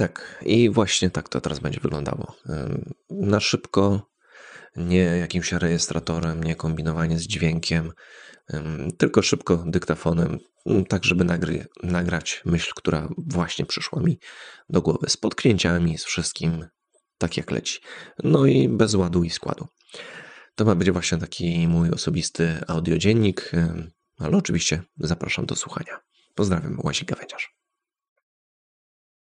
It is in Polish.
Tak, i właśnie tak to teraz będzie wyglądało. Na szybko, nie jakimś rejestratorem, nie kombinowanie z dźwiękiem, tylko szybko dyktafonem, tak żeby nagry, nagrać myśl, która właśnie przyszła mi do głowy, z podkręciami, z wszystkim, tak jak leci. No i bez ładu i składu. To ma być właśnie taki mój osobisty audiodziennik, ale oczywiście zapraszam do słuchania. Pozdrawiam, Łazik Gawędziarz.